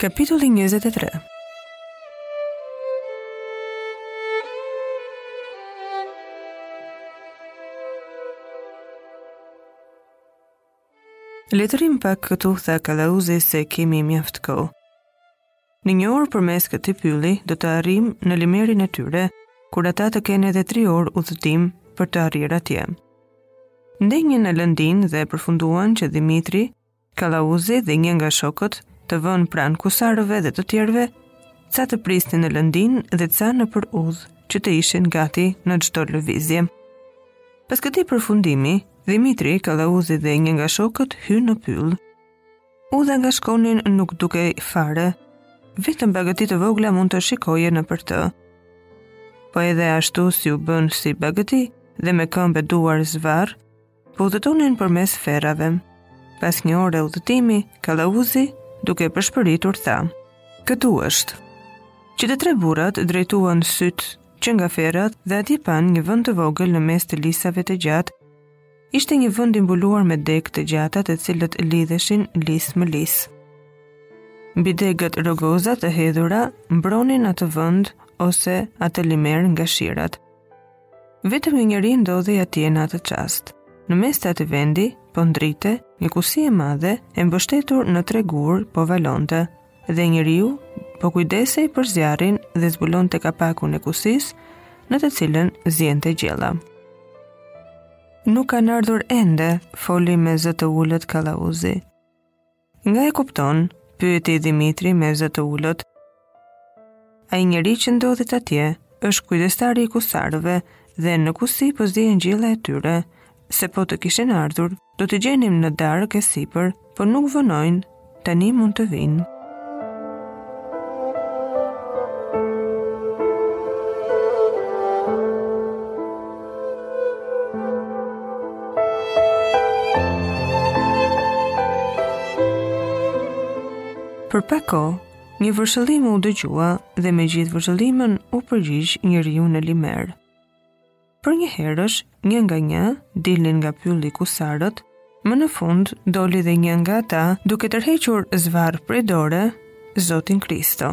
Kapitulli 23 Le të rrimë pak këtu, tha kallauzi se kemi mjaft kohë. Në një orë përmes këtij pylli, do të arrijmë në limerin e tyre, kur ata të kenë edhe tri orë udhëtim për të arrirë atje. Ndenjën në lëndinë dhe përfunduan që Dhimitri kallauzi dhe një nga shokët të venë pranë kusarëve dhe të tjerëve, ca të prisnin në lëndinë dhe ca nëpër udhë, që të ishin gati në çdo lëvizje. Pas këtij përfundimi, Dhimitri, kallauzi dhe një nga shokët hynë në pyll. Udha nga shkonin nuk dukej fare, vetëm bagëti të vogla mund të shkonin nëpër të. Po edhe ashtu si u bënë si bagëti dhe me këmbë e duar zvarrë, po udhëtonin përmes ferrave. Pas një ore udhëtimi, kallauzi, duke pëshpëritur, tha, këtu është. Që të tre burrat drejtuan sytë që nga ferrat dhe atje panë një vend të vogël në mes të lisave të gjatë, ishte një vend i mbuluar me degë të gjata të cilët lidheshin lis më lis. Mbi degët rogoza të hedhura mbronin atë vend ose atë limer nga shirat. Vetëm një njeri ndodhej atje në atë çast. Në mes të atij vendi, po ndrinte, një kusi e madhe, e mbështetur në tre gurë, po valonte. Dhe njeriu, po kujdesej për zjarrin dhe zbulonte kapakun e kusisë, në të cilën ziente gjella. Nuk kanë ardhur ende, foli me zë të ulët kallauzi. Nga e kupton, pyeti Dhimitri me zë të ulët. Ai njeri që ndodhet atje është kujdestari i kusarëve dhe në kusi po zihet gjella e tyre, se po të kishin ardhur, do t'i gjenim në darkë e sipër, por nuk vonojnë, tani mund të vijnë. Për pak kohë, një vërshëllimë u dëgjua dhe me gjithë vërshëllimën u përgjigj njeriu në limer. Përnjëherësh, një nga një, dilin nga pylli kusarët, më në fund doli dhe një nga ata duke tërhequr zvarrë prej dore, zotin Kristo.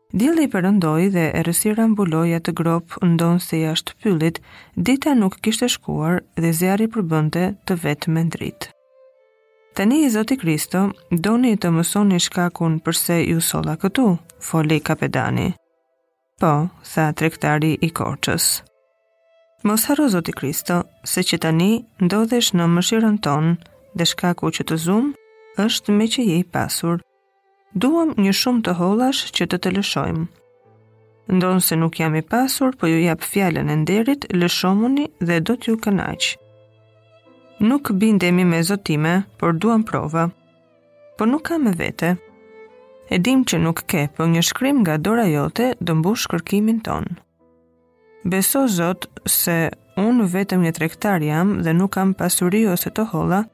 Dielli perëndoi dhe errësira mbuloi atë gropë ndonëse jashtë pyllit, dita nuk kishte shkuar dhe zjarri përbënte të vetmen dritë. Tani zoti Kristo, doni të mësoni shkakun përse ju solla këtu, foli kapedani. Po, tha tregtari i Korçës. Mos harro zoti Kristo, se që tani ndodhesh në mëshirën tonë dhe shkaku që të zumë është meqë je i pasur. Duam një shumë të hollash që të të lëshojmë. Ndonëse nuk jam i pasur, po ju jap fjalën e nderit, lëshomuni dhe do t'ju kënaq. Nuk bindemi me zotime, por duam prova. Po nuk kam me vete. E dimë që nuk ke, po një shkrim nga dora jote do mbushë kërkimin tonë. Beso zot se unë vetëm një tregtar jam dhe nuk kam pasuri ose të holla,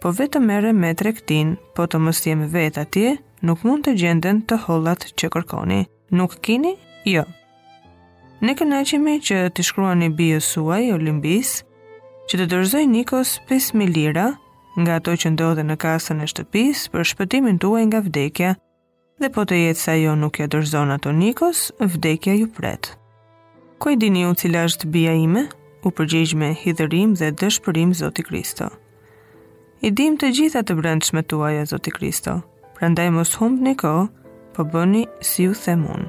po vetëm merrem me tregtinë, po të mos jem vetë atje, nuk mund të gjenden të hollat që kërkoni. Nuk kini? Jo. Ne kënaqemi që t'i shkruani bijës suaj Olimbisë, që t'i dorëzojë Nikos 5000 lira nga ato që ndodhen në kasën e shtëpisë për shpëtimin tuaj nga vdekja, Dhe po të jetë se ajo nuk ia dorëzon ato Nikos, vdekja ju pret. Ku e dini ju cila është bija ime? U përgjigj me hidhërim dhe dëshpërim Zoti Kristo. I dimë të gjitha të brendshmet tuaja Zoti Kristo. Prandaj mos humbni kohë, po bëni si ju them unë.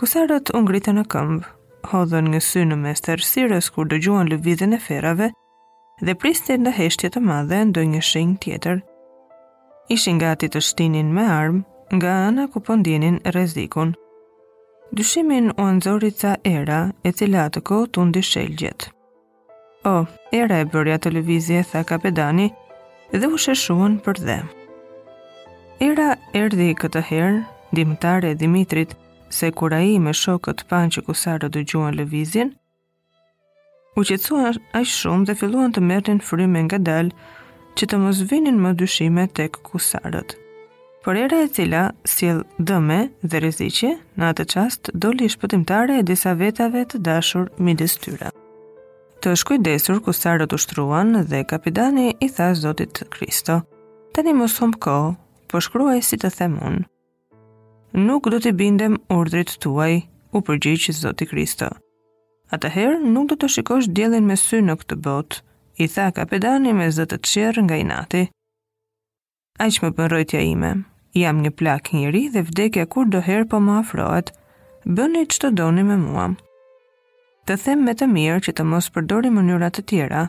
Kusarët u ngritën në këmbë, hodhën një sy në mes të errësirës kur dëgjuan lëvizjen e ferrave dhe prisnin në heshtje të madhe ndonjë shenjë tjetër. Ishin gati të shtinin me armë nga ana ku po ndienin rrezikun. Dyshimin ua nxori ca era e cila atë kohë tundi shelgjet. O, era e bëri atë lëvizje, tha kapedani, dhe u sheshuan për dhe. Era erdi këtë herë, ndihmëtare e Dimitrit, se kur ai me shokët panë që kusarët dëgjuan lëvizjen, u qetësuan aq shumë dhe filluan të merrnin frymë ngadalë që të mos vinin më dyshime tek kusarët. Por era e cila sjell dëme dhe rreziqe, në atë çast doli shpëtimtare e disa vetave të dashur midis tyre. Të shkujdesur kusarët u shtruan dhe kapedani i tha Zotit Kristo, tani mos humb kohë, po shkruaj si të them unë. Nuk do t'i bindem urdhrit tuaj, u përgjigj Zoti Kristo. Atëherë nuk do të shikosh diellin me sy në këtë botë, i tha kapedani me zë të çjerrë nga inati. Aq më bën rrojtja ime. Jam një plak njeri dhe vdekja kurdoherë po më afrohet. Bëni ç'të doni me mua. Të them me të mirë që të mos përdorim mënyra të tjera.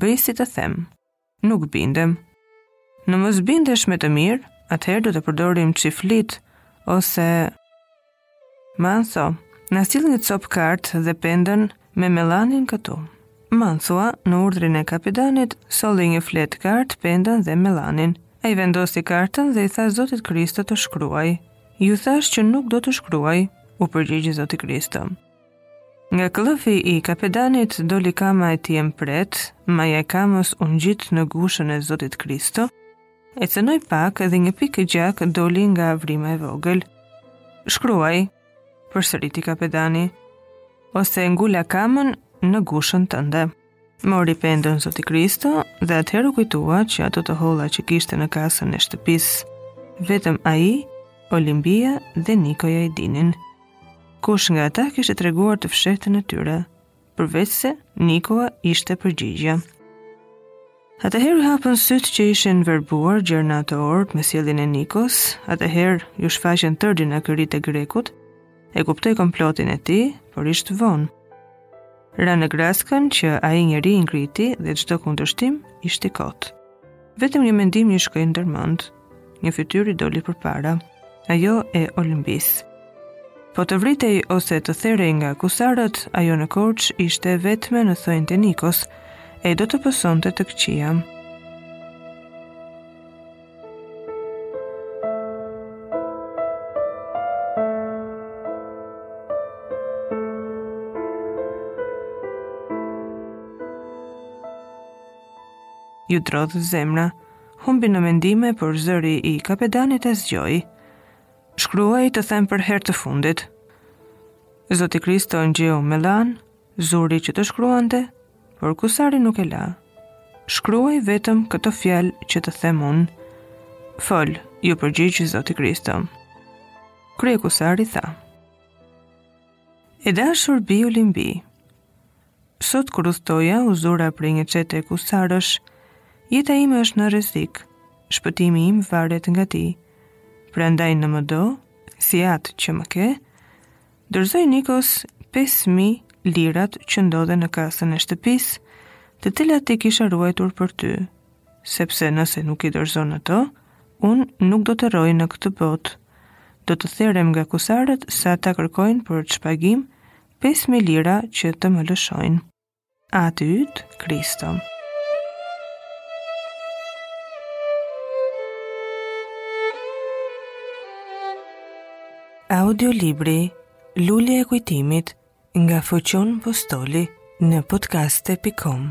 Bëj si të them. Nuk bindem. Në mos bindesh me të mirë, atëherë do të përdorim çiflitë ose Mantho, na sill një copë kartë dhe pendën me mellanin këtu. Manthua, në urdhrin e kapedanit, solli një fletë kartë, pendën dhe mellanin. Ai vendosi kartën dhe i tha Zotit Kristo të shkruajë. Ju thashë që nuk do të shkruaj, u përgjigj Zoti Kristo. Nga këllëfi i kapedanit doli kama e tij e mprehtë, maja e kamës u ngjit në gushën e Zotit Kristo, E cënoi pak dhe një pikë gjak doli nga vrima e vogël. Shkruaj, përsëriti kapedani, ose ngule kamën në gushën tënde. Mori pendën Zoti Kristo dhe atëherë u kujtua që ato të holla që kishte në kasën e shtëpisë, vetëm ai, Olimpia dhe Nikoja i dinin. Kush nga ata kishte treguar të fshehtën e tyre, përveçse Nikoja ishte përgjigja. Atëherë iu hapën sytë që ishin verbuar gjer në atë orë me sjelljen e Nikos, atëherë iu shfaqën tërë dinakëritë e grekut, e kuptoi komplotin e tij, por ishte vonë. Ra në grackën që ai njeri i ngriti dhe çdo kundërshtim ishte i kotë. Vetëm një mendim i shkoi ndër mend, Një fytyrë i doli përpara, ajo e Olimbisë. Po të vritej ose të therej nga kusarët, ajo në Korçë ishte e vetme në thonjtë e Nikos, e do të pësonte të këqija. Iu drodh zemra, Humbi në mendime, por zëri i kapedanit e zgjoi. Shkruaj të them për herë të fundit. Zoti Kristo ngjeu melan, zuri që të shkruante, por kusari nuk e la. Shkruaj vetëm këto fjalë që të them unë. Fol, iu përgjigj Zoti Kristo. Kryekusari tha. E dashur bijë Olimbi. Sot kur udhëtoja, u zura prej një çete kusarësh. Jeta ime është në rrezik. Shpëtimi im varet nga ti. Prandaj në më do, si atë që më ke, dorëzoji Nikos 5.000 lirat që ndodhen në kasën e shtëpisë, të cilat t'i kisha ruajtur për ty, sepse nëse nuk i dorëzon ato, unë nuk do të rroj në këtë botë. Do të therem nga kusarët se ata kërkojnë për shpagim 5.000 lira që të më lëshojnë. Ati yt, Kristo. Audiolibri Lulja e kujtimit nga Foqion Postoli në podkaste.com